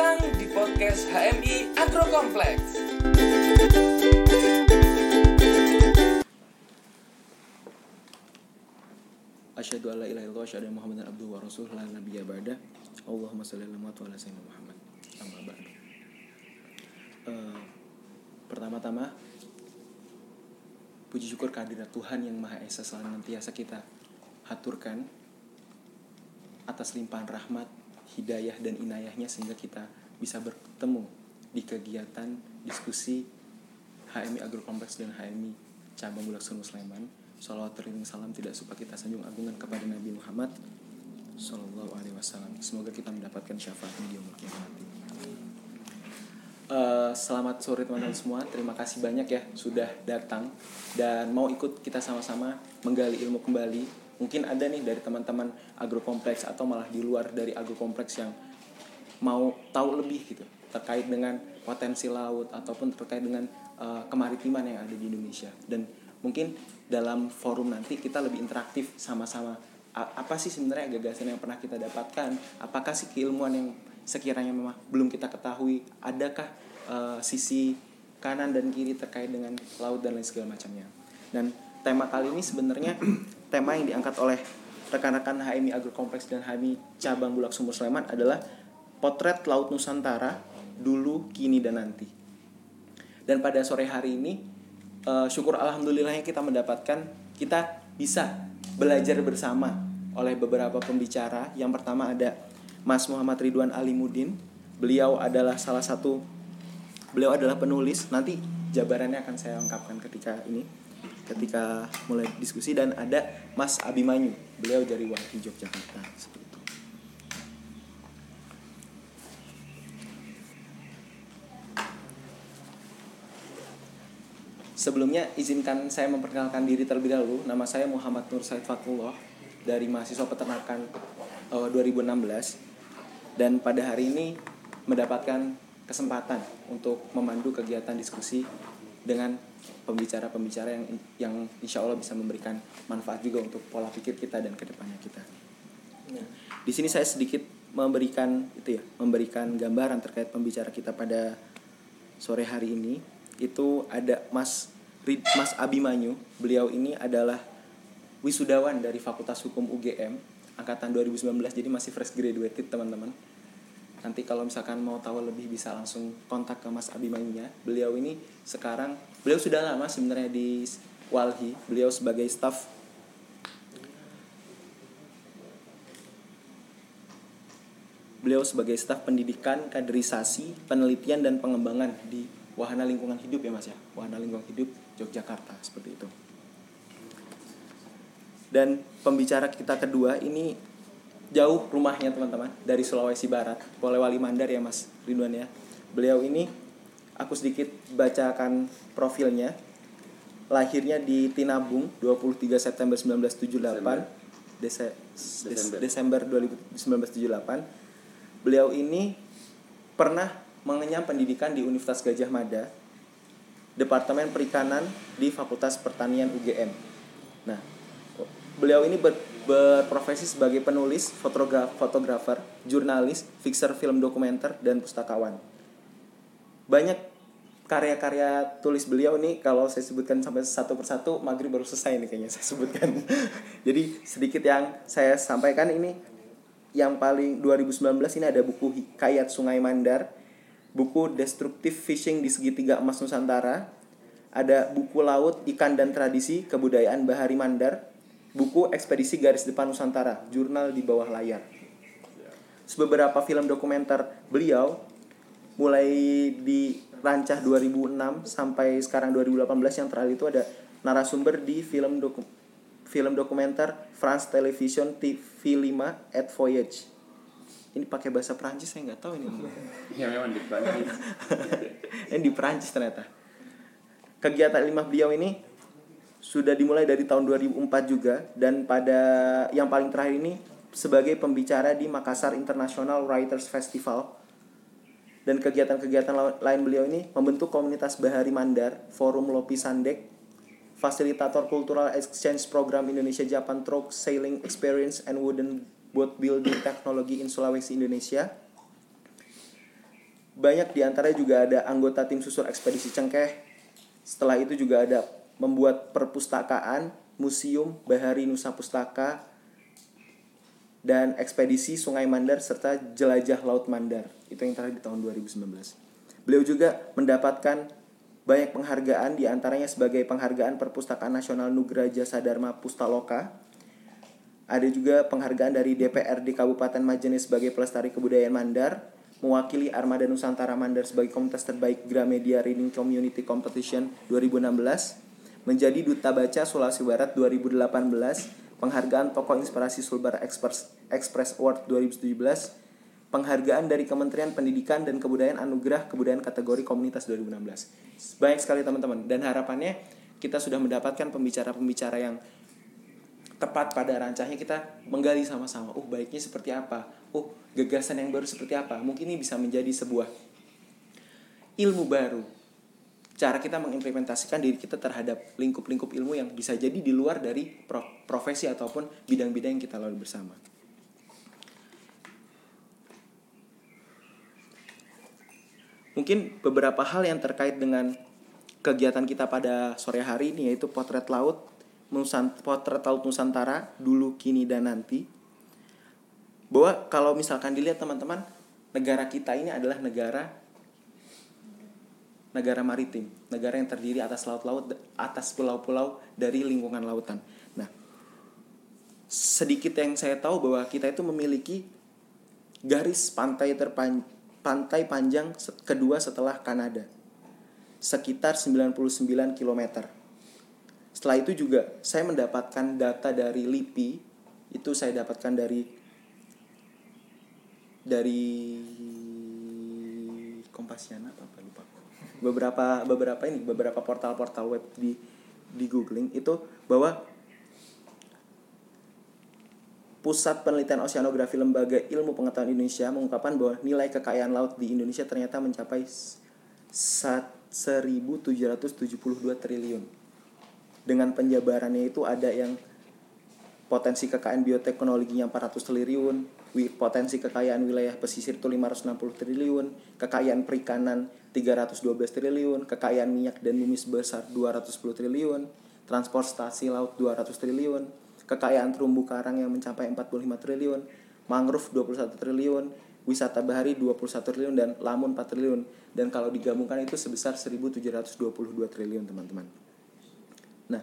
datang di podcast HMI Agro Kompleks. Asyhadu alla ilaha illallah asyhadu anna Muhammadan abduhu wa rasuluhu la nabiyya ba'da. Allahumma shalli ala Muhammad wa ala sayyidina Muhammad. Amma ba'du. Eh, pertama-tama puji syukur kehadirat Tuhan yang Maha Esa senantiasa kita haturkan atas limpahan rahmat, hidayah dan inayahnya sehingga kita bisa bertemu di kegiatan diskusi HMI Agro Kompleks dan HMI Cabang Bulak Sunu Sleman. Salawat teriring salam tidak suka kita sanjung agungan kepada Nabi Muhammad Sallallahu Alaihi Wasallam. Semoga kita mendapatkan syafaatnya di umur nanti. Eh, selamat sore teman-teman semua. Terima kasih banyak ya sudah datang dan mau ikut kita sama-sama menggali ilmu kembali. Mungkin ada nih dari teman-teman agrokompleks atau malah di luar dari agrokompleks yang mau tahu lebih gitu terkait dengan potensi laut ataupun terkait dengan eh, kemaritiman yang ada di Indonesia. Dan mungkin dalam forum nanti kita lebih interaktif sama-sama apa sih sebenarnya gagasan yang pernah kita dapatkan? Apakah sih keilmuan yang sekiranya memang belum kita ketahui? Adakah eh, sisi kanan dan kiri terkait dengan laut dan lain segala macamnya? Dan tema kali ini sebenarnya tema yang diangkat oleh rekan-rekan HMI Agro Kompleks dan HMI Cabang Bulak Sumur Sleman adalah potret laut Nusantara dulu kini dan nanti dan pada sore hari ini eh, syukur alhamdulillahnya kita mendapatkan kita bisa belajar bersama oleh beberapa pembicara. Yang pertama ada Mas Muhammad Ridwan Alimudin. Beliau adalah salah satu beliau adalah penulis. Nanti jabarannya akan saya ungkapkan ketika ini ketika mulai diskusi dan ada Mas Abimanyu. Beliau dari Walhi Yogyakarta seperti itu. Sebelumnya izinkan saya memperkenalkan diri terlebih dahulu. Nama saya Muhammad Nur Said Fatullah dari mahasiswa peternakan eh, 2016 dan pada hari ini mendapatkan kesempatan untuk memandu kegiatan diskusi dengan pembicara-pembicara yang yang insya Allah bisa memberikan manfaat juga untuk pola pikir kita dan ke depannya kita. Nah, di sini saya sedikit memberikan itu ya, memberikan gambaran terkait pembicara kita pada sore hari ini. Itu ada Mas Rid- Mas Abimanyu. Beliau ini adalah wisudawan dari Fakultas Hukum UGM angkatan 2019 jadi masih fresh graduated teman-teman. Nanti kalau misalkan mau tahu lebih bisa langsung kontak ke Mas Abimanyunya. Beliau ini sekarang beliau sudah lama sebenarnya di Walhi. Beliau sebagai staff Beliau sebagai staf pendidikan, kaderisasi, penelitian dan pengembangan di Wahana Lingkungan Hidup ya Mas ya. Wahana Lingkungan Hidup Yogyakarta seperti itu. Dan pembicara kita kedua ini jauh rumahnya teman-teman dari Sulawesi Barat, Polewali Mandar ya Mas Ridwan ya. Beliau ini aku sedikit bacakan profilnya. Lahirnya di Tinabung 23 September 1978. Dese- Des- Desember 2000 1978 Beliau ini pernah mengenyam pendidikan di Universitas Gajah Mada, Departemen Perikanan di Fakultas Pertanian UGM. Nah, beliau ini ber- berprofesi sebagai penulis, fotogra- fotografer, jurnalis, fixer film dokumenter, dan pustakawan. Banyak karya-karya tulis beliau nih kalau saya sebutkan sampai satu persatu maghrib baru selesai nih kayaknya saya sebutkan. Jadi sedikit yang saya sampaikan ini yang paling 2019 ini ada buku Hikayat Sungai Mandar, buku Destructive Fishing di Segitiga Emas Nusantara, ada buku Laut, Ikan dan Tradisi Kebudayaan Bahari Mandar, buku Ekspedisi Garis Depan Nusantara, jurnal di bawah layar. Beberapa film dokumenter beliau mulai dirancah 2006 sampai sekarang 2018 yang terakhir itu ada narasumber di film doku film dokumenter France Television TV5 at Voyage. Ini pakai bahasa Prancis saya nggak tahu ini. Ya memang di Prancis. ini di Prancis ternyata. Kegiatan lima beliau ini sudah dimulai dari tahun 2004 juga dan pada yang paling terakhir ini sebagai pembicara di Makassar International Writers Festival dan kegiatan-kegiatan la- lain beliau ini membentuk komunitas Bahari Mandar, Forum Lopi Sandek, fasilitator Cultural Exchange Program Indonesia Japan Troke Sailing Experience and Wooden Boat Building Technology in Sulawesi Indonesia banyak di antaranya juga ada anggota tim susur ekspedisi Cengkeh. Setelah itu juga ada membuat perpustakaan, museum, bahari Nusa Pustaka, dan ekspedisi Sungai Mandar serta jelajah Laut Mandar. Itu yang terakhir di tahun 2019. Beliau juga mendapatkan banyak penghargaan di antaranya sebagai penghargaan Perpustakaan Nasional Nugraha Jasa Dharma Pustaloka. Ada juga penghargaan dari DPRD Kabupaten Majene sebagai pelestari kebudayaan Mandar, mewakili Armada Nusantara Mandar sebagai komunitas terbaik Gramedia Reading Community Competition 2016, menjadi Duta Baca Sulawesi Barat 2018, penghargaan Tokoh Inspirasi Sulbar Express, Express Award 2017, penghargaan dari Kementerian Pendidikan dan Kebudayaan Anugerah Kebudayaan kategori Komunitas 2016. Banyak sekali teman-teman dan harapannya kita sudah mendapatkan pembicara-pembicara yang tepat pada rancangnya kita menggali sama-sama. Oh, baiknya seperti apa? Oh, gagasan yang baru seperti apa? Mungkin ini bisa menjadi sebuah ilmu baru cara kita mengimplementasikan diri kita terhadap lingkup-lingkup ilmu yang bisa jadi di luar dari profesi ataupun bidang-bidang yang kita lalui bersama. Mungkin beberapa hal yang terkait dengan kegiatan kita pada sore hari ini yaitu potret laut, potret laut Nusantara dulu, kini dan nanti. Bahwa kalau misalkan dilihat teman-teman, negara kita ini adalah negara negara maritim, negara yang terdiri atas laut-laut, atas pulau-pulau dari lingkungan lautan. Nah, sedikit yang saya tahu bahwa kita itu memiliki garis pantai terpan pantai panjang kedua setelah Kanada, sekitar 99 km. Setelah itu juga saya mendapatkan data dari LIPI, itu saya dapatkan dari dari Kompasiana apa beberapa beberapa ini beberapa portal-portal web di di googling itu bahwa Pusat Penelitian Oceanografi Lembaga Ilmu Pengetahuan Indonesia mengungkapkan bahwa nilai kekayaan laut di Indonesia ternyata mencapai 1.772 triliun. Dengan penjabarannya itu ada yang potensi kekayaan bioteknologinya 400 triliun, potensi kekayaan wilayah pesisir itu 560 triliun, kekayaan perikanan 312 triliun, kekayaan minyak dan bumi sebesar 210 triliun, transportasi laut 200 triliun, kekayaan terumbu karang yang mencapai 45 triliun, mangrove 21 triliun, wisata bahari 21 triliun dan lamun 4 triliun dan kalau digabungkan itu sebesar 1722 triliun teman-teman. Nah,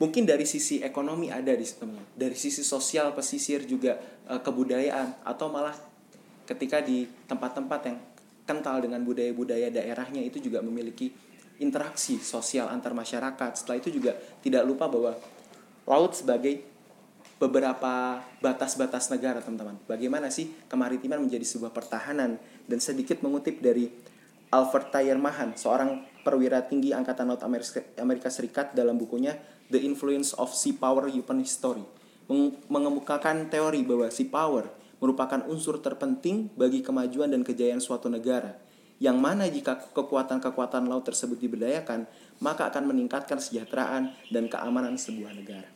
mungkin dari sisi ekonomi ada di situ, dari sisi sosial pesisir juga eh, kebudayaan atau malah ketika di tempat-tempat yang kental dengan budaya-budaya daerahnya itu juga memiliki interaksi sosial antar masyarakat. Setelah itu juga tidak lupa bahwa laut sebagai beberapa batas-batas negara, teman-teman. Bagaimana sih kemaritiman menjadi sebuah pertahanan dan sedikit mengutip dari Albert Mahan, seorang perwira tinggi Angkatan Laut Amerika Serikat dalam bukunya The Influence of Sea Power Human History mengemukakan teori bahwa sea power merupakan unsur terpenting bagi kemajuan dan kejayaan suatu negara. Yang mana jika kekuatan-kekuatan laut tersebut diberdayakan, maka akan meningkatkan kesejahteraan dan keamanan sebuah negara.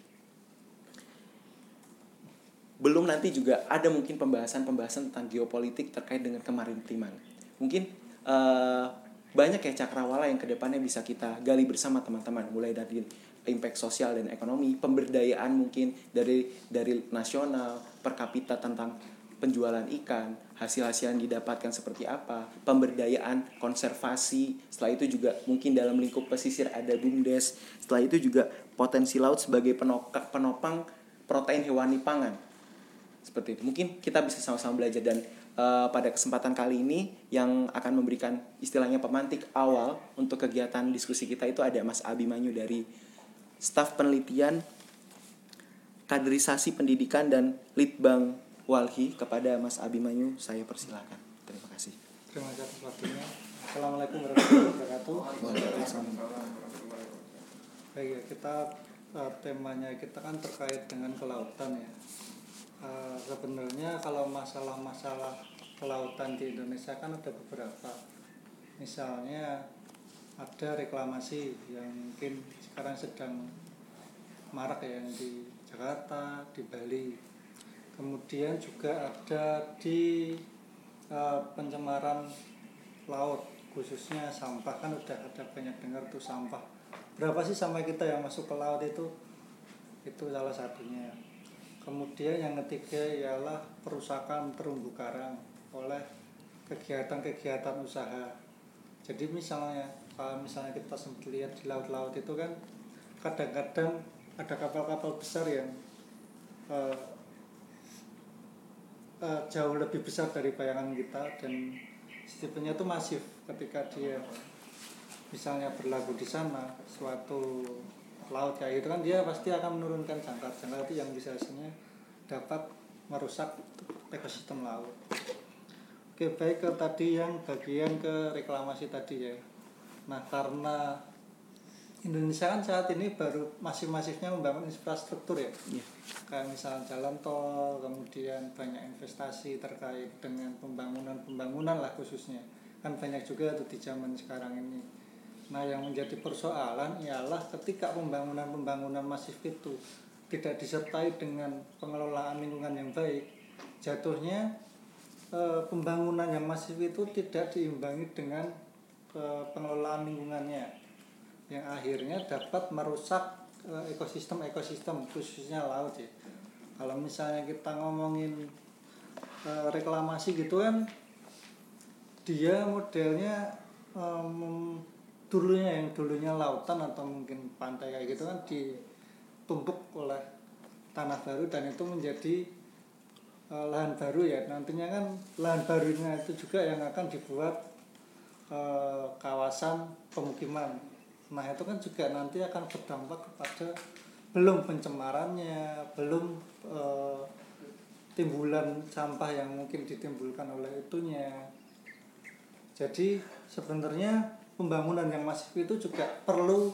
Belum nanti juga ada mungkin pembahasan-pembahasan tentang geopolitik terkait dengan kemaritiman. Mungkin uh, banyak ya cakrawala yang ke depannya bisa kita gali bersama teman-teman mulai dari impact sosial dan ekonomi pemberdayaan mungkin dari dari nasional per kapita tentang penjualan ikan, hasil-hasil yang didapatkan seperti apa, pemberdayaan, konservasi, setelah itu juga mungkin dalam lingkup pesisir ada BUMDes, setelah itu juga potensi laut sebagai penokak, penopang protein hewani pangan. Seperti itu. Mungkin kita bisa sama-sama belajar dan uh, pada kesempatan kali ini yang akan memberikan istilahnya pemantik awal untuk kegiatan diskusi kita itu ada Mas Abimanyu dari staf penelitian kaderisasi pendidikan dan litbang Walhi kepada Mas Abimanyu saya persilakan. Terima kasih. Terima kasih waktunya. Assalamualaikum warahmatullahi wabarakatuh. Baik ya, kita uh, temanya kita kan terkait dengan kelautan ya. Uh, sebenarnya kalau masalah-masalah kelautan di Indonesia kan ada beberapa. Misalnya ada reklamasi yang mungkin sekarang sedang marak ya yang di Jakarta, di Bali. Kemudian juga ada di eh, pencemaran laut khususnya sampah. Kan udah ada banyak dengar tuh sampah. Berapa sih sampah kita yang masuk ke laut itu? Itu salah satunya kemudian yang ketiga ialah perusakan terumbu karang oleh kegiatan-kegiatan usaha. Jadi misalnya kalau misalnya kita sempat lihat di laut-laut itu kan kadang-kadang ada kapal-kapal besar yang eh, eh, jauh lebih besar dari bayangan kita dan tipenya itu masif ketika dia misalnya berlabuh di sana suatu laut kayak gitu kan dia pasti akan menurunkan jangkar jangkar itu yang bisa hasilnya dapat merusak ekosistem laut. Oke baik ke tadi yang bagian ke reklamasi tadi ya. Nah karena Indonesia kan saat ini baru masif-masifnya membangun infrastruktur ya. Iya. kayak misalnya jalan tol kemudian banyak investasi terkait dengan pembangunan-pembangunan lah khususnya. Kan banyak juga tuh di zaman sekarang ini nah yang menjadi persoalan ialah ketika pembangunan-pembangunan masif itu tidak disertai dengan pengelolaan lingkungan yang baik jatuhnya eh, pembangunan yang masif itu tidak diimbangi dengan eh, pengelolaan lingkungannya yang akhirnya dapat merusak eh, ekosistem-ekosistem khususnya laut ya. Kalau misalnya kita ngomongin eh, reklamasi gitu kan dia modelnya dulunya yang dulunya lautan atau mungkin pantai kayak gitu kan ditumpuk oleh tanah baru dan itu menjadi eh, lahan baru ya. Nantinya kan lahan barunya itu juga yang akan dibuat eh, kawasan pemukiman. Nah itu kan juga nanti akan berdampak kepada belum pencemarannya belum eh, timbulan sampah yang mungkin ditimbulkan oleh itunya. Jadi sebenarnya pembangunan yang masif itu juga perlu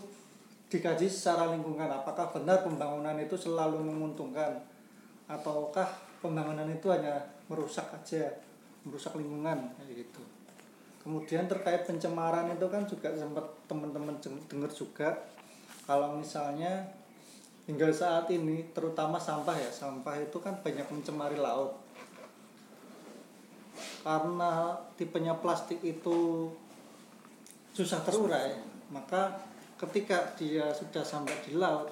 dikaji secara lingkungan. Apakah benar pembangunan itu selalu menguntungkan ataukah pembangunan itu hanya merusak aja merusak lingkungan gitu. Kemudian terkait pencemaran itu kan juga sempat teman-teman dengar juga kalau misalnya hingga saat ini terutama sampah ya sampah itu kan banyak mencemari laut. Karena tipenya plastik itu susah terurai. Maka ketika dia sudah sampai di laut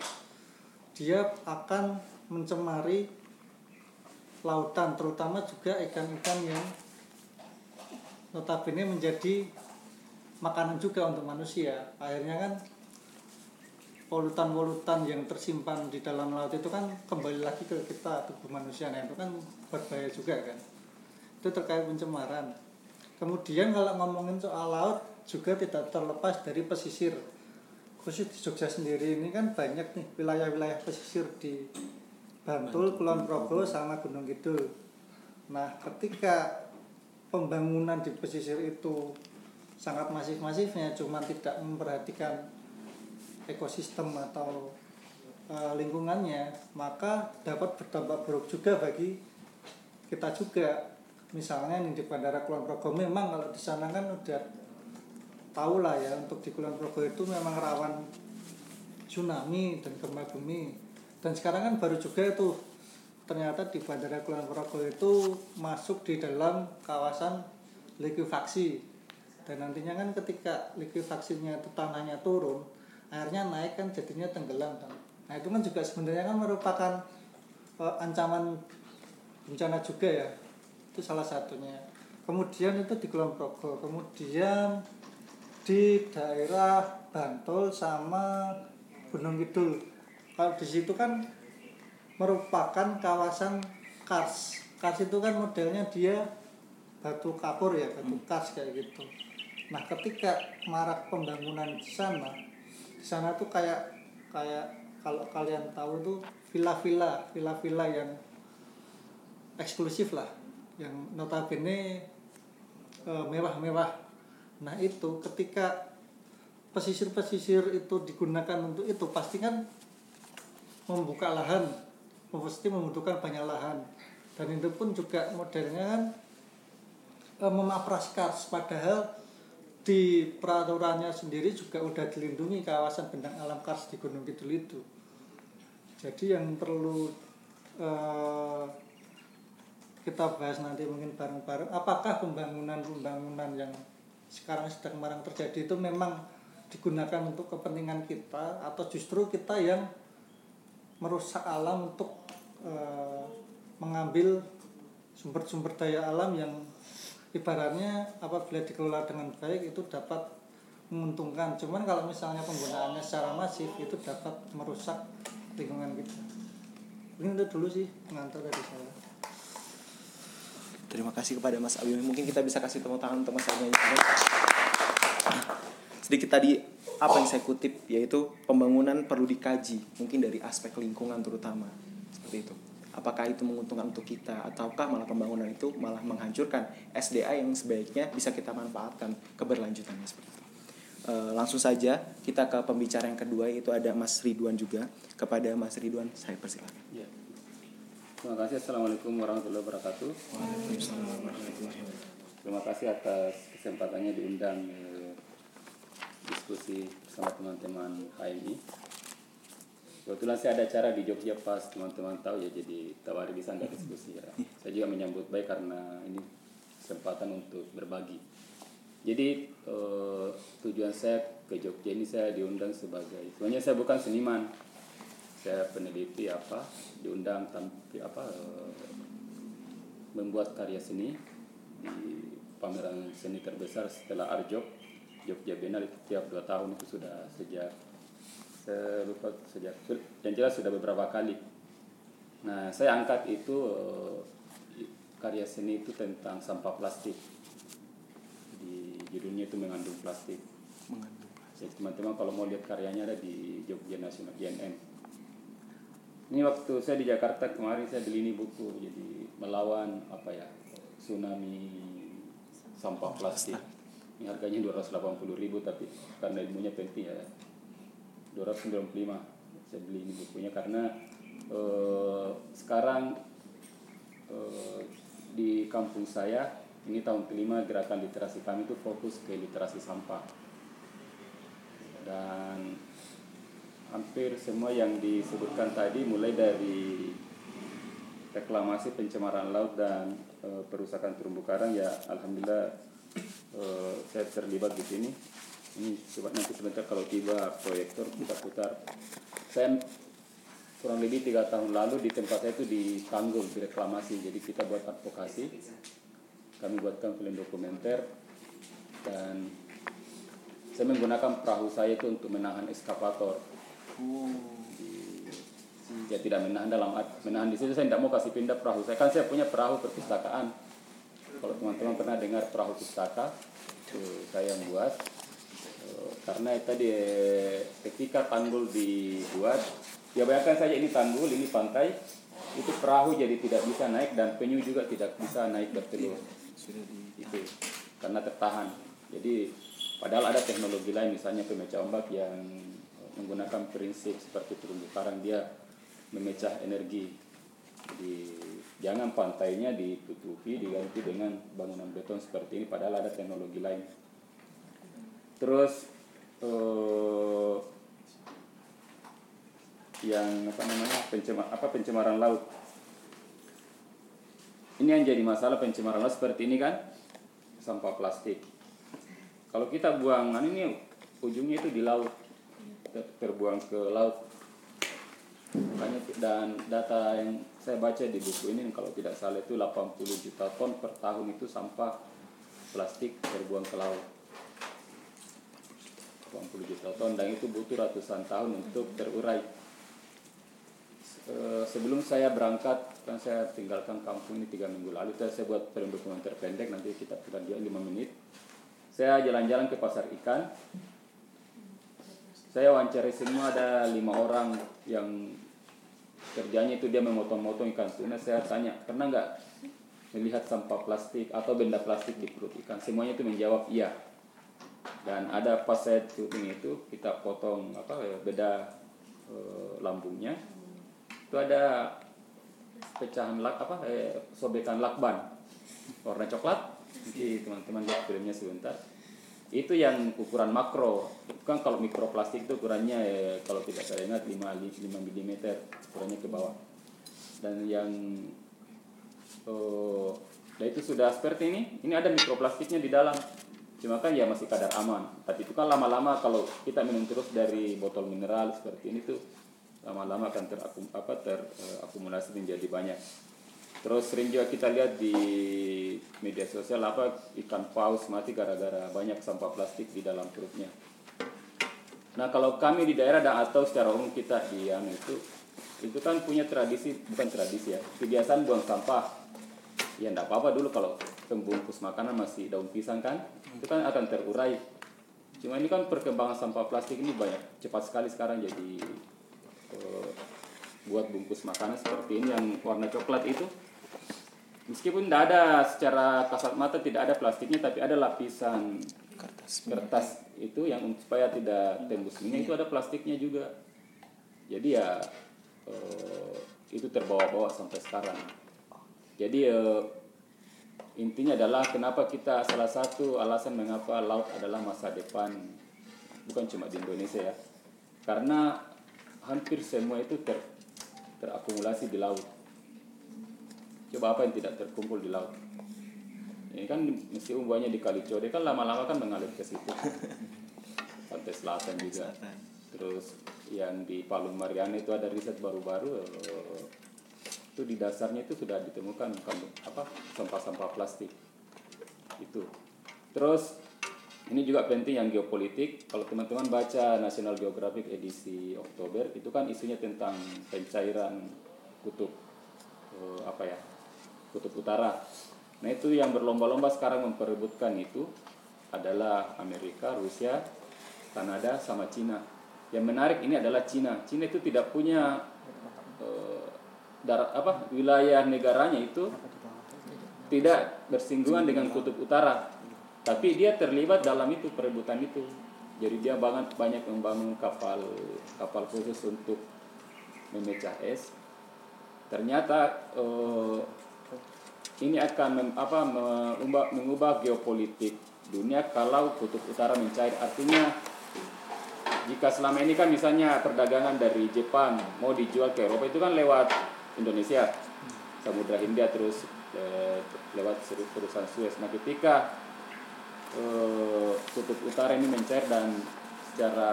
dia akan mencemari lautan terutama juga ikan-ikan yang notabene menjadi makanan juga untuk manusia. Akhirnya kan polutan-polutan yang tersimpan di dalam laut itu kan kembali lagi ke kita tubuh manusia. Nah itu kan berbahaya juga kan. Itu terkait pencemaran. Kemudian kalau ngomongin soal laut juga tidak terlepas dari pesisir. Khusus di Jogja sendiri ini kan banyak nih wilayah-wilayah pesisir di Bantul, Kulon Progo sama Gunung Kidul. Nah ketika pembangunan di pesisir itu sangat masif-masifnya cuman tidak memperhatikan ekosistem atau eh, lingkungannya maka dapat berdampak buruk juga bagi kita juga. Misalnya nih di Bandara Kulon Progo memang kalau di sana kan udah tahu lah ya untuk di Kulon Progo itu memang rawan tsunami dan gempa bumi. Dan sekarang kan baru juga itu ternyata di Bandara Kulon Progo itu masuk di dalam kawasan likuifaksi. Dan nantinya kan ketika likuifaksinya itu tanahnya turun airnya naik kan jadinya tenggelam kan. nah itu kan juga sebenarnya kan merupakan eh, ancaman bencana juga ya. Itu salah satunya. Kemudian itu di Kulon Progo. Kemudian di daerah Bantul sama Gunung Kidul. Kalau di situ kan merupakan kawasan kars. Kars itu kan modelnya dia batu kapur ya batu kars kayak gitu. Nah ketika marak pembangunan di sana di sana tuh kayak kayak kalau kalian tahu tuh villa-villa villa-villa yang eksklusif lah yang notabene eh, mewah-mewah nah itu ketika pesisir-pesisir itu digunakan untuk itu pasti kan membuka lahan. Pasti membutuhkan banyak lahan. Dan itu pun juga modelnya kan eh, memapras kars padahal di peraturannya sendiri juga udah dilindungi kawasan bentang alam kars di Gunung Kidul itu. Jadi yang perlu eh, kita bahas nanti mungkin bareng-bareng apakah pembangunan-pembangunan yang sekarang sedang marang terjadi itu memang digunakan untuk kepentingan kita atau justru kita yang merusak alam untuk eh, mengambil sumber-sumber daya alam yang ibaratnya apabila dikelola dengan baik itu dapat menguntungkan. Cuman kalau misalnya penggunaannya secara masif itu dapat merusak lingkungan kita. Ini itu dulu sih pengantar dari saya Terima kasih kepada Mas Abi. Mungkin kita bisa kasih tepuk tangan untuk Mas Abi. Sedikit tadi apa yang saya kutip yaitu pembangunan perlu dikaji mungkin dari aspek lingkungan terutama seperti itu. Apakah itu menguntungkan untuk kita ataukah malah pembangunan itu malah menghancurkan SDA yang sebaiknya bisa kita manfaatkan keberlanjutannya seperti itu. E, langsung saja kita ke pembicara yang kedua yaitu ada Mas Ridwan juga. Kepada Mas Ridwan saya persilakan. Ya. Terima kasih. Assalamualaikum warahmatullahi wabarakatuh. Terima kasih atas kesempatannya diundang eh, diskusi bersama teman-teman HMI. Kebetulan saya ada acara di Jogja pas teman-teman tahu ya jadi tawari bisa nggak diskusi ya. Saya juga menyambut baik karena ini kesempatan untuk berbagi. Jadi eh, tujuan saya ke Jogja ini saya diundang sebagai sebenarnya saya bukan seniman, saya peneliti apa diundang tampil apa eh, membuat karya seni di pameran seni terbesar setelah Arjok Jogja Biennale. Itu tiap dua tahun itu sudah sejak saya lupa sejak yang jelas sudah beberapa kali. Nah saya angkat itu eh, karya seni itu tentang sampah plastik. Di judulnya itu mengandung plastik. Mengandung. jadi teman-teman kalau mau lihat karyanya ada di Jogja Nasional JNN ini waktu saya di Jakarta kemarin saya beli ini buku jadi melawan apa ya tsunami sampah plastik. Ini harganya 280.000 ribu tapi karena ilmunya penting ya. 295 saya beli ini bukunya karena eh, sekarang eh, di kampung saya ini tahun kelima gerakan literasi kami itu fokus ke literasi sampah. Dan hampir semua yang disebutkan tadi mulai dari reklamasi pencemaran laut dan e, perusakan terumbu karang ya alhamdulillah e, saya terlibat di sini. Ini coba nanti sebentar kalau tiba proyektor kita putar. Saya kurang lebih tiga tahun lalu di tempat saya itu di di reklamasi jadi kita buat advokasi kami buatkan film dokumenter dan saya menggunakan perahu saya itu untuk menahan eskavator ya tidak menahan dalam menahan di situ. Saya tidak mau kasih pindah perahu. Saya kan saya punya perahu perpustakaan. Kalau teman-teman pernah dengar perahu pustaka itu saya yang buat. Eh, karena tadi ketika tanggul dibuat ya bayangkan saja ini tanggul ini pantai itu perahu jadi tidak bisa naik dan penyu juga tidak bisa naik bertelur. Itu karena tertahan. Jadi padahal ada teknologi lain misalnya pemecah ombak yang menggunakan prinsip seperti terumbu karang dia memecah energi jadi jangan pantainya ditutupi diganti dengan bangunan beton seperti ini padahal ada teknologi lain. Terus eh, yang apa namanya pencemar apa pencemaran laut? Ini yang jadi masalah pencemaran laut seperti ini kan sampah plastik. Kalau kita buang anu ini ujungnya itu di laut terbuang ke laut. Dan data yang saya baca di buku ini kalau tidak salah itu 80 juta ton per tahun itu sampah plastik terbuang ke laut. 80 juta ton dan itu butuh ratusan tahun untuk terurai. Eh, sebelum saya berangkat kan saya tinggalkan kampung ini tiga minggu lalu saya buat film dokumenter pendek nanti kita putar dia lima menit. Saya jalan-jalan ke pasar ikan saya wawancari semua ada lima orang yang kerjanya itu dia memotong-motong ikan. Tuna saya tanya pernah nggak melihat sampah plastik atau benda plastik di perut ikan? Semuanya itu menjawab iya. Dan ada pas saya syuting itu kita potong apa ya, beda eh, lambungnya. Itu ada pecahan lak apa eh, sobekan lakban. Warna coklat. Nanti teman-teman lihat filmnya sebentar itu yang ukuran makro. Kan kalau mikroplastik itu ukurannya eh, kalau tidak saya ingat 5, 5 mm ukurannya ke bawah. Dan yang oh, nah itu sudah seperti ini. Ini ada mikroplastiknya di dalam. Cuma kan ya masih kadar aman. Tapi itu kan lama-lama kalau kita minum terus dari botol mineral seperti ini tuh lama-lama akan terakum apa terakumulasi menjadi banyak terus sering juga kita lihat di media sosial apa ikan paus mati gara-gara banyak sampah plastik di dalam perutnya. Nah kalau kami di daerah dan atau secara umum kita di anu itu itu kan punya tradisi bukan tradisi ya kebiasaan buang sampah. Ya enggak apa-apa dulu kalau pembungkus makanan masih daun pisang kan itu kan akan terurai. Cuma ini kan perkembangan sampah plastik ini banyak cepat sekali sekarang jadi uh, buat bungkus makanan seperti ini yang warna coklat itu meskipun tidak ada secara kasat mata tidak ada plastiknya tapi ada lapisan kertas, kertas itu yang supaya tidak tembus. Minyak itu ada plastiknya juga. Jadi ya uh, itu terbawa-bawa sampai sekarang. Jadi uh, intinya adalah kenapa kita salah satu alasan mengapa laut adalah masa depan bukan cuma di Indonesia ya. Karena hampir semua itu ter, terakumulasi di laut coba apa yang tidak terkumpul di laut? Ini kan mesti umbuannya di Kali Code kan lama-lama kan mengalir ke situ. Pantai selatan juga. Terus yang di Palu Mariana itu ada riset baru-baru eh, itu di dasarnya itu sudah ditemukan apa sampah-sampah plastik. Itu. Terus ini juga penting yang geopolitik. Kalau teman-teman baca National Geographic edisi Oktober itu kan isunya tentang pencairan kutub. Eh, apa ya kutub utara. Nah itu yang berlomba-lomba sekarang memperebutkan itu adalah Amerika Rusia Kanada sama Cina. Yang menarik ini adalah Cina. Cina itu tidak punya eh, darat apa wilayah negaranya itu tidak bersinggungan dengan kutub utara. Tapi dia terlibat dalam itu perebutan itu. Jadi dia banget banyak membangun kapal kapal khusus untuk memecah es. Ternyata uh, ini akan mem, apa mengubah, mengubah geopolitik dunia kalau kutub utara mencair. Artinya jika selama ini kan misalnya perdagangan dari Jepang mau dijual ke Eropa itu kan lewat Indonesia Samudra Hindia terus e, lewat perusahaan Suez. Nah ketika e, kutub utara ini mencair dan secara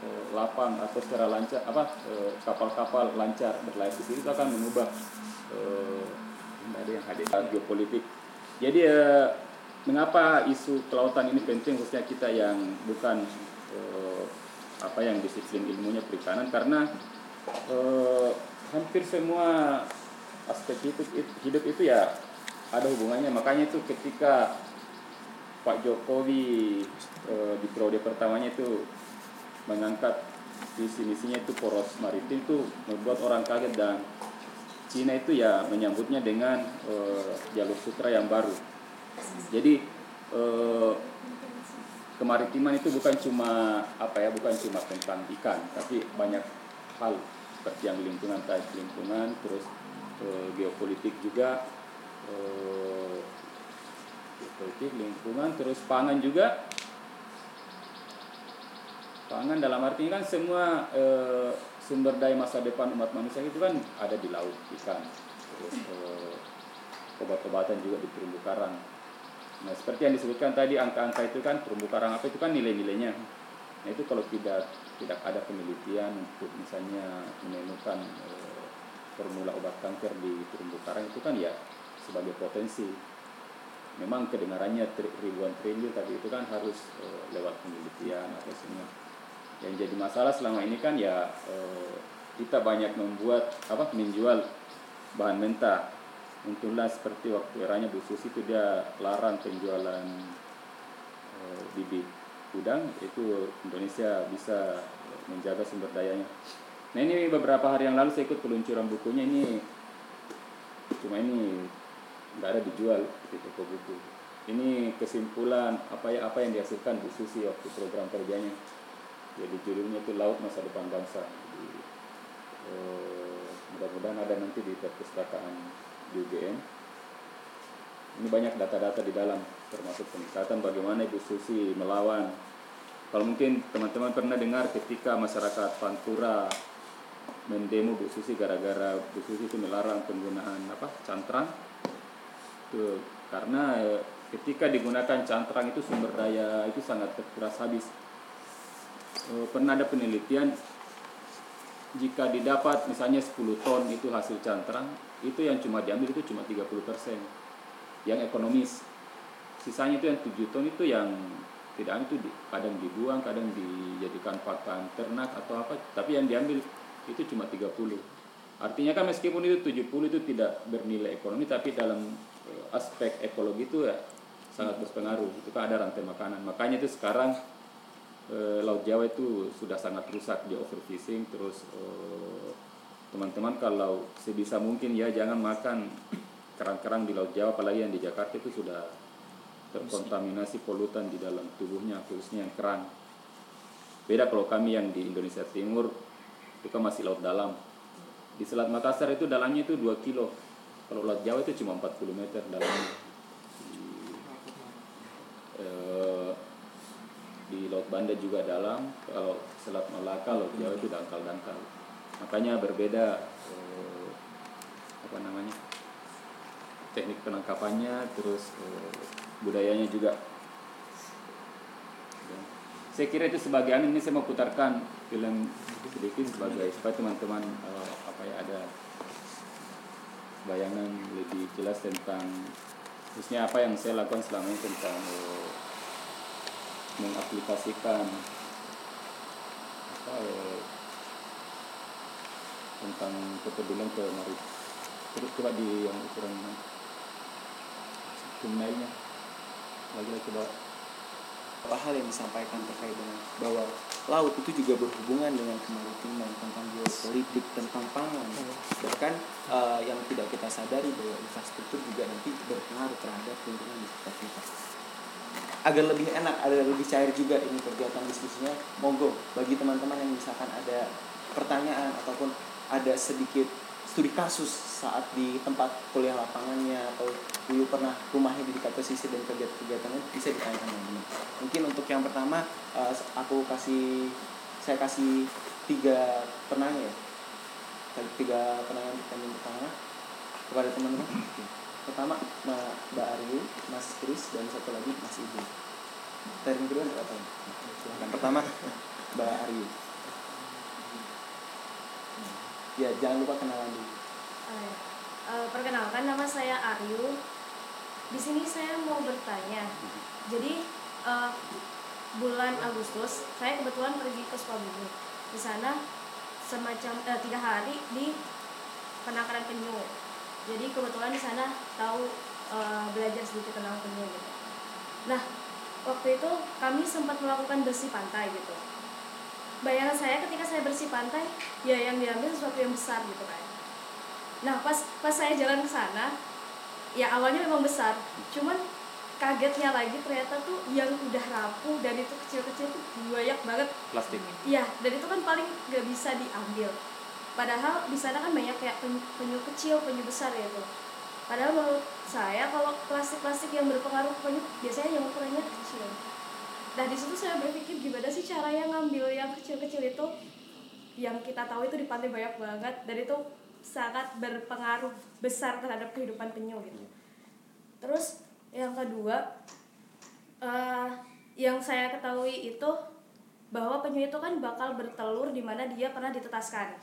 e, lapang atau secara lancar apa kapal-kapal lancar berlayar di situ itu akan mengubah e, ada yang hadir. Geopolitik. Jadi e, mengapa isu kelautan ini penting khususnya kita yang bukan e, apa yang disiplin ilmunya perikanan? Karena e, hampir semua aspek hidup, hidup itu ya ada hubungannya. Makanya itu ketika Pak Jokowi e, di periode pertamanya itu mengangkat visi misinya itu poros maritim itu membuat orang kaget dan Cina itu ya menyambutnya dengan e, jalur sutra yang baru. Jadi e, kemaritiman itu bukan cuma apa ya bukan cuma tentang ikan tapi banyak hal seperti yang lingkungan tadi lingkungan terus e, geopolitik juga geopolitik lingkungan terus pangan juga. Pangan dalam artinya kan semua sumber daya masa depan umat manusia itu kan ada di laut ikan terus e, obat-obatan juga di terumbu karang. Nah seperti yang disebutkan tadi angka-angka itu kan terumbu karang apa itu kan nilai-nilainya. Nah itu kalau tidak tidak ada penelitian untuk misalnya menemukan e, formula obat kanker di terumbu karang itu kan ya sebagai potensi. Memang kedengarannya ribuan triliun tapi itu kan harus e, lewat penelitian atau semua yang jadi masalah selama ini kan ya e, kita banyak membuat apa menjual bahan mentah untunglah seperti waktu eranya Bu Susi itu dia larang penjualan e, bibit udang itu Indonesia bisa menjaga sumber dayanya. Nah ini beberapa hari yang lalu saya ikut peluncuran bukunya ini cuma ini nggak ada dijual di toko buku. Ini kesimpulan apa ya apa yang dihasilkan Bu Susi waktu program kerjanya. Jadi judulnya itu Laut Masa Depan Bangsa. Jadi, eh, mudah-mudahan ada nanti di perpustakaan di UGM. Ini banyak data-data di dalam termasuk peningkatan bagaimana Ibu Susi melawan kalau mungkin teman-teman pernah dengar ketika masyarakat Pantura mendemo Bu Susi gara-gara Bu Susi itu melarang penggunaan apa cantrang itu karena eh, ketika digunakan cantrang itu sumber daya itu sangat terkuras habis Eh, pernah ada penelitian jika didapat misalnya 10 ton itu hasil cantrang itu yang cuma diambil itu cuma 30% yang ekonomis. Sisanya itu yang 7 ton itu yang tidak itu di- kadang dibuang kadang dijadikan pakan ternak atau apa tapi yang diambil itu cuma 30 artinya kan meskipun itu 70 itu tidak bernilai ekonomi tapi dalam eh, aspek ekologi itu ya sangat berpengaruh. Itu kan ada rantai makanan. Makanya itu sekarang eh, laut Jawa itu sudah sangat rusak di overfishing terus eh, teman-teman kalau sebisa mungkin ya jangan makan kerang-kerang di laut Jawa apalagi yang di Jakarta itu sudah terkontaminasi polutan di dalam tubuhnya khususnya yang kerang. Beda kalau kami yang di Indonesia Timur itu kan masih laut dalam. Di Selat Makassar itu dalamnya itu 2 kilo. Kalau laut Jawa itu cuma 40 meter dalamnya. Eh, di Laut Banda juga dalam kalau Selat Malaka Laut Jawa itu dangkal-dangkal makanya berbeda eh, apa namanya teknik penangkapannya terus eh, budayanya juga Ya. saya kira itu sebagai anu, ini saya mau putarkan film sedikit sebagai supaya teman-teman eh, apa ya ada bayangan lebih jelas tentang khususnya apa yang saya lakukan selama ini tentang eh, mengaplikasikan apa eh, tentang kepedulian ke mari terus coba di yang ukuran tunainya lagi-lagi bawa beberapa hal yang disampaikan terkait dengan bahwa laut itu juga berhubungan dengan kemaritiman tentang geopolitik tentang pangan. Bahkan eh, yang tidak kita sadari bahwa infrastruktur juga nanti berpengaruh terhadap lingkungan di sekitar kita agar lebih enak agar lebih cair juga ini kegiatan diskusinya. Monggo bagi teman-teman yang misalkan ada pertanyaan ataupun ada sedikit studi kasus saat di tempat kuliah lapangannya atau dulu pernah rumahnya di dekat pesisir dan kegiatan-kegiatannya bisa ditanyakan teman-teman. Mungkin untuk yang pertama eh, aku kasih saya kasih tiga penanya ya. Tiga penanya pertanyaan pertama. Kepada teman-teman pertama Ma- Mbak Aryu, Mas Kris dan satu lagi Mas Ibu dari kedua ada apa? Silakan. pertama Mbak Aryu ya jangan lupa kenalan dulu Oh, ya. Eh, perkenalkan nama saya Aryu. Di sini saya mau bertanya. Jadi eh, bulan Agustus saya kebetulan pergi ke Sukabumi. Di sana semacam eh, tiga hari di penangkaran penyu. Jadi kebetulan di sana tahu eh, belajar sedikit tentang penyu gitu. Nah waktu itu kami sempat melakukan bersih pantai gitu. Bayangan saya ketika saya bersih pantai, ya yang diambil sesuatu yang besar gitu kan. Nah pas pas saya jalan ke sana, ya awalnya memang besar, cuman kagetnya lagi ternyata tuh yang udah rapuh dan itu kecil-kecil tuh banyak banget. plastik Iya, dan itu kan paling gak bisa diambil. Padahal di sana kan banyak kayak penyu, penyu kecil, penyu besar ya tuh. Padahal menurut saya kalau plastik-plastik yang berpengaruh ke penyu biasanya yang ukurannya kecil. Nah di situ saya berpikir gimana sih caranya ngambil yang kecil-kecil itu yang kita tahu itu di pantai banyak banget dan itu sangat berpengaruh besar terhadap kehidupan penyu gitu. Terus yang kedua eh, yang saya ketahui itu bahwa penyu itu kan bakal bertelur di mana dia pernah ditetaskan.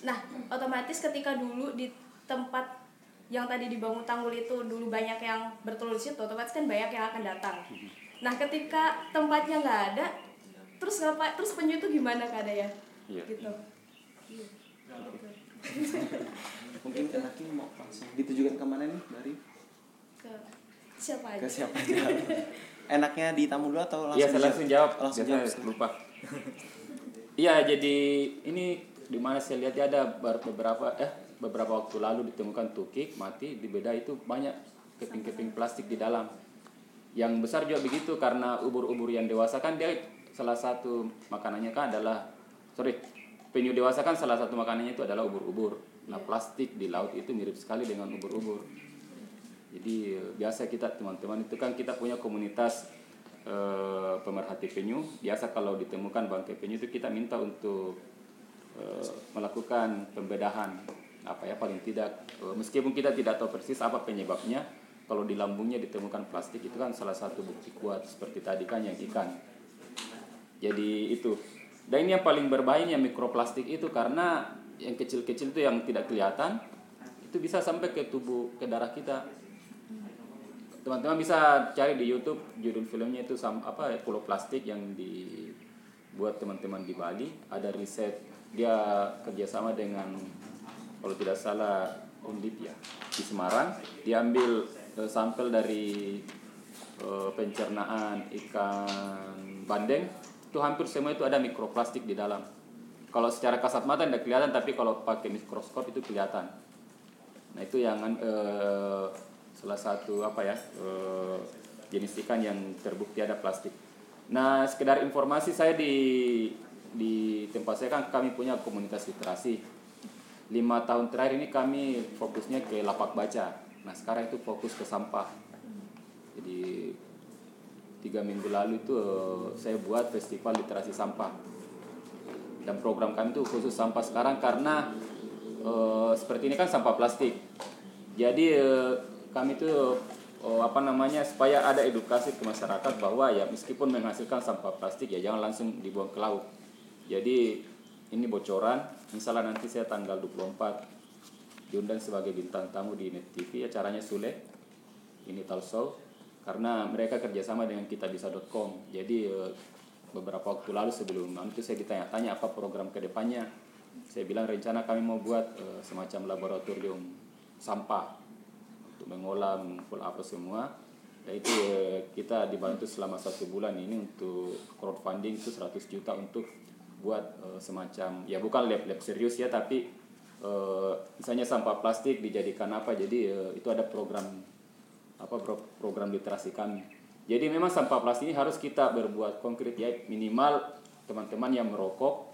Nah, otomatis ketika dulu di tempat yang tadi dibangun tanggul itu dulu banyak yang bertelur di situ, otomatis kan banyak yang akan datang. Nah, ketika tempatnya nggak ada, terus ngapa? Terus penyu itu gimana keadaannya? Iya. Gitu. mungkin enaknya mau langsung ditujukan ke mana nih dari Ke siapa aja? ke siapa aja enaknya di tamu dulu atau langsung Iya, saya langsung jawab. langsung Biasanya jawab lupa. Iya, jadi ini di mana saya lihat ya ada ber- beberapa eh beberapa waktu lalu ditemukan tukik mati di beda itu banyak keping-keping plastik di dalam. Yang besar juga begitu karena ubur-ubur yang dewasa kan dia salah satu makanannya kan adalah sorry penyu dewasa kan salah satu makanannya itu adalah ubur-ubur. Nah plastik di laut itu mirip sekali dengan ubur-ubur. Jadi biasa kita teman-teman itu kan kita punya komunitas eh, pemerhati penyu. Biasa kalau ditemukan bangkai penyu itu kita minta untuk melakukan pembedahan apa ya paling tidak. Eh, meskipun kita tidak tahu persis apa penyebabnya kalau di lambungnya ditemukan plastik itu kan salah satu bukti kuat seperti tadi kan yang ikan. Jadi itu. Dan ini yang paling berbahaya mikroplastik itu karena yang kecil-kecil itu yang tidak kelihatan itu bisa sampai ke tubuh ke darah kita. Teman-teman bisa cari di YouTube judul filmnya itu sam, apa pulau plastik yang dibuat teman-teman di Bali. Ada riset dia kerjasama dengan kalau tidak salah Undip ya di Semarang. Diambil uh, sampel dari uh, pencernaan ikan bandeng. Itu hampir semua itu ada mikroplastik di dalam. Kalau secara kasat mata tidak kelihatan tapi kalau pakai mikroskop itu kelihatan. Nah itu yang uh, salah satu apa ya uh, jenis ikan yang terbukti ada plastik. Nah sekedar informasi saya di di tempat saya kan kami punya komunitas literasi. Lima tahun terakhir ini kami fokusnya ke lapak baca. Nah sekarang itu fokus ke sampah. Jadi tiga minggu lalu itu uh, saya buat festival literasi sampah. Dan program kami itu khusus sampah sekarang karena uh, seperti ini kan sampah plastik. Jadi uh, kami itu uh, apa namanya supaya ada edukasi ke masyarakat bahwa ya meskipun menghasilkan sampah plastik ya jangan langsung dibuang ke laut jadi ini bocoran, misalnya nanti saya tanggal 24 diundang sebagai bintang tamu di Net TV, acaranya Sule, ini talkshow, karena mereka kerjasama dengan kitabisa.com. Jadi eh, beberapa waktu lalu sebelum itu saya ditanya-tanya apa program ke depannya. Saya bilang rencana kami mau buat uh, semacam laboratorium sampah untuk mengolah, mengumpul apa semua. Dan itu uh, kita dibantu selama satu bulan ini untuk crowdfunding itu 100 juta untuk buat uh, semacam ya bukan lab lab serius ya tapi uh, misalnya sampah plastik dijadikan apa jadi uh, itu ada program apa program literasi kami jadi memang sampah plastik ini harus kita berbuat konkret ya minimal teman-teman yang merokok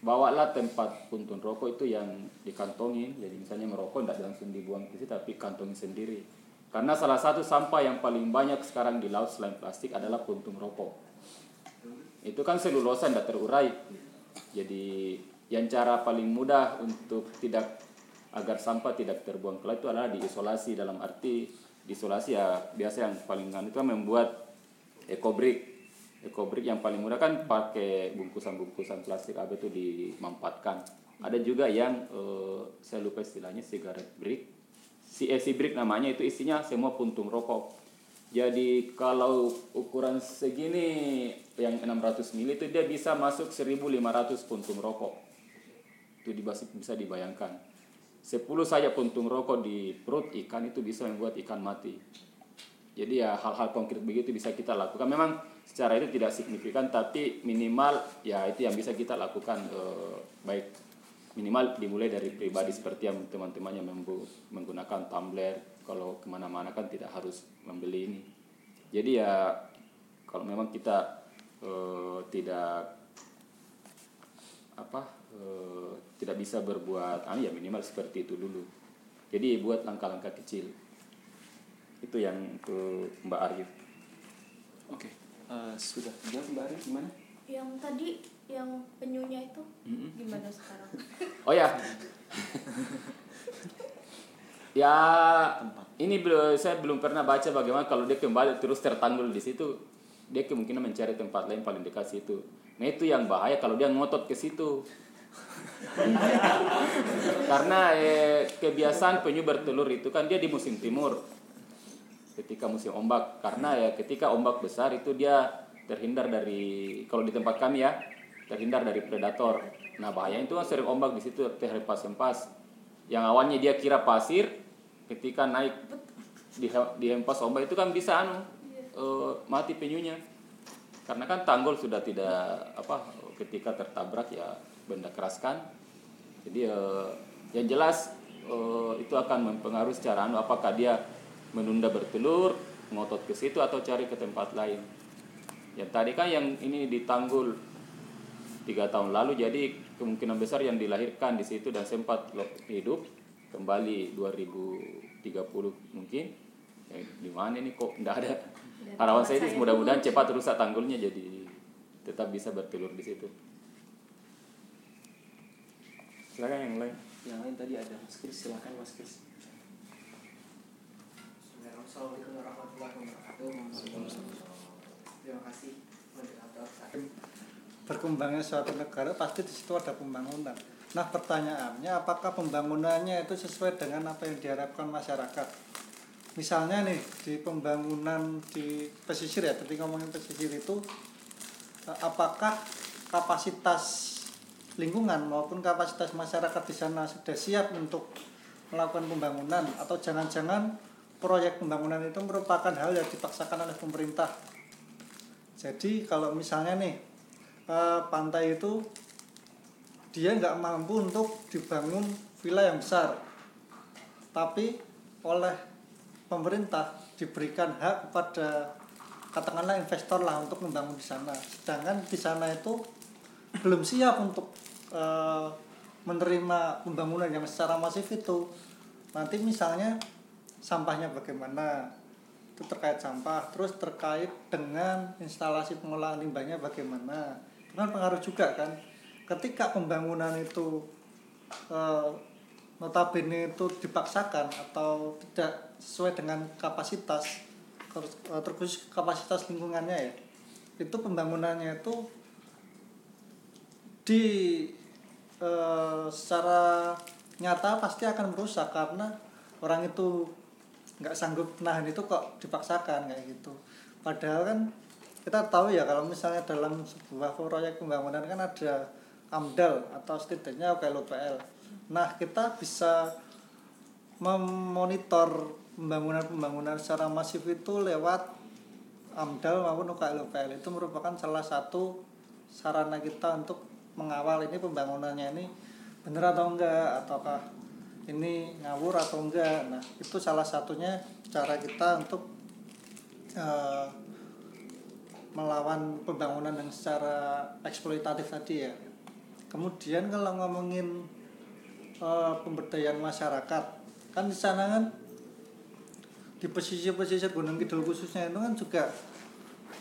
bawalah tempat puntung rokok itu yang dikantongin. Jadi misalnya merokok tidak langsung dibuang ke situ tapi kantongin sendiri. Karena salah satu sampah yang paling banyak sekarang di laut selain plastik adalah puntung rokok itu kan selulosa tidak terurai jadi yang cara paling mudah untuk tidak agar sampah tidak terbuang ke laut itu adalah diisolasi. Dalam arti diisolasi ya biasa yang paling kan itu membuat ekobrik ekobrik yang paling mudah kan pakai bungkusan-bungkusan plastik apa itu dimanfaatkan ada juga yang eh, saya lupa istilahnya sigaret brick. Si eh, si brick namanya itu isinya semua puntung rokok. Jadi kalau ukuran segini yang 600 ml itu dia bisa masuk 1500 puntung rokok. Itu bisa dibayangkan. 10 saja puntung rokok di perut ikan itu bisa membuat ikan mati. Jadi ya hal-hal konkret begitu bisa kita lakukan. Memang secara itu tidak signifikan tapi minimal ya itu yang bisa kita lakukan eh, baik minimal dimulai dari pribadi seperti yang teman-teman yang menggunakan tumbler kalau ke mana-mana kan tidak harus membeli ini jadi ya kalau memang kita uh, tidak apa uh, tidak bisa berbuat ah ya minimal seperti itu dulu. Jadi buat langkah-langkah kecil. Itu yang ke Mbak Arif. Oke okay. uh, sudah. Jawab Mbak Arif gimana? Yang tadi yang penyunya itu mm-hmm. gimana sekarang? Oh ya. Ya ini belum saya belum pernah baca bagaimana kalau dia kembali terus tertanggul di situ dia kemungkinan mencari tempat lain paling dekat situ. Nah itu yang bahaya kalau dia ngotot ke situ. Karena eh, kebiasaan penyu bertelur itu kan dia di musim timur. Ketika musim ombak. Karena ya ketika ombak besar itu dia terhindar dari kalau di tempat kami ya terhindar dari predator. Nah bahaya itu kan sering ombak di situ terhempas-hempas yang awalnya dia kira pasir ketika naik di dihempas ombak itu kan bisa anu uh, mati penyunya. Karena kan tanggul sudah tidak apa ketika tertabrak ya benda keras kan jadi uh, yang jelas uh, itu akan mempengaruhi secara anu apakah dia menunda bertelur ngotot ke situ atau cari ke tempat lain. Yang tadi kan yang ini ditanggul tiga tahun lalu jadi kemungkinan besar yang dilahirkan di situ dan sempat hidup kembali 2030 mungkin ya, di mana ini kok tidak ada harapan saya ini mudah-mudahan cepat rusak tanggulnya jadi tetap bisa bertelur di situ silakan yang lain yang lain tadi ada Mas Kris silakan Mas Kris Assalamualaikum warahmatullahi wabarakatuh. Terima kasih moderator. berkembangnya suatu negara pasti di situ ada pembangunan. Nah pertanyaannya apakah pembangunannya itu sesuai dengan apa yang diharapkan masyarakat? Misalnya nih di pembangunan di pesisir ya, tadi ngomongin pesisir itu eh, apakah kapasitas lingkungan maupun kapasitas masyarakat di sana sudah siap untuk melakukan pembangunan atau jangan-jangan proyek pembangunan itu merupakan hal yang dipaksakan oleh pemerintah. Jadi kalau misalnya nih eh, pantai itu dia nggak mampu untuk dibangun villa yang besar, tapi oleh pemerintah diberikan hak kepada katakanlah investor lah untuk membangun di sana. Sedangkan di sana itu belum siap untuk eh, menerima pembangunan yang secara masif itu. Nanti misalnya sampahnya bagaimana itu terkait sampah terus terkait dengan instalasi pengolahan limbahnya bagaimana itu kan pengaruh juga kan ketika pembangunan itu eh, notabene itu dipaksakan atau tidak sesuai dengan kapasitas eh, terkhusus kapasitas lingkungannya ya. Itu pembangunannya itu di eh, secara nyata pasti akan merusak karena orang itu nggak sanggup nahan itu kok dipaksakan kayak gitu. Padahal kan kita tahu ya kalau misalnya dalam sebuah proyek pembangunan kan ada AMDAL atau setidaknya UKLUPL nah kita bisa memonitor pembangunan-pembangunan secara masif itu lewat AMDAL maupun UKLUPL itu merupakan salah satu sarana kita untuk mengawal ini pembangunannya ini benar atau enggak ataukah ini ngawur atau enggak. Nah itu salah satunya cara kita untuk eh, melawan pembangunan yang secara eksploitatif tadi ya. Kemudian kalau ngomongin eh, pemberdayaan masyarakat kan di sana kan di pesisir-pesisir Gunung Kidul khususnya itu kan juga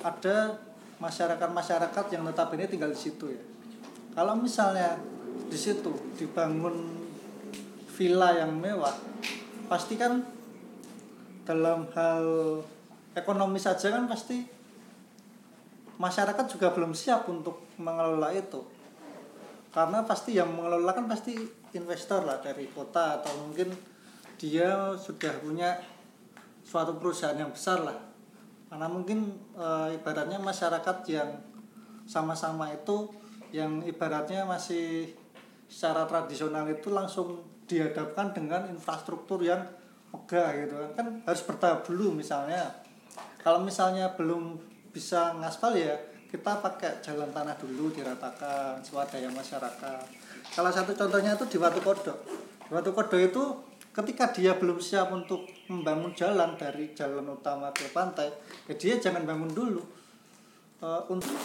ada masyarakat-masyarakat yang notabene tinggal di situ ya. Kalau misalnya di situ dibangun villa yang mewah pasti kan dalam hal ekonomi saja kan pasti masyarakat juga belum siap untuk mengelola itu. Karena pasti yang mengelola kan pasti investor lah dari kota atau mungkin dia sudah punya suatu perusahaan yang besar lah. Karena mungkin e, ibaratnya masyarakat yang sama-sama itu yang ibaratnya masih secara tradisional itu langsung dihadapkan dengan infrastruktur yang megah gitu kan. kan harus bertahap dulu misalnya. Kalau misalnya belum bisa ngaspal ya kita pakai jalan tanah dulu diratakan swadaya masyarakat. Salah satu contohnya itu di Watu Kodok. Watu Kodok itu ketika dia belum siap untuk membangun jalan dari jalan utama ke pantai ya dia jangan bangun dulu. Eh, untuk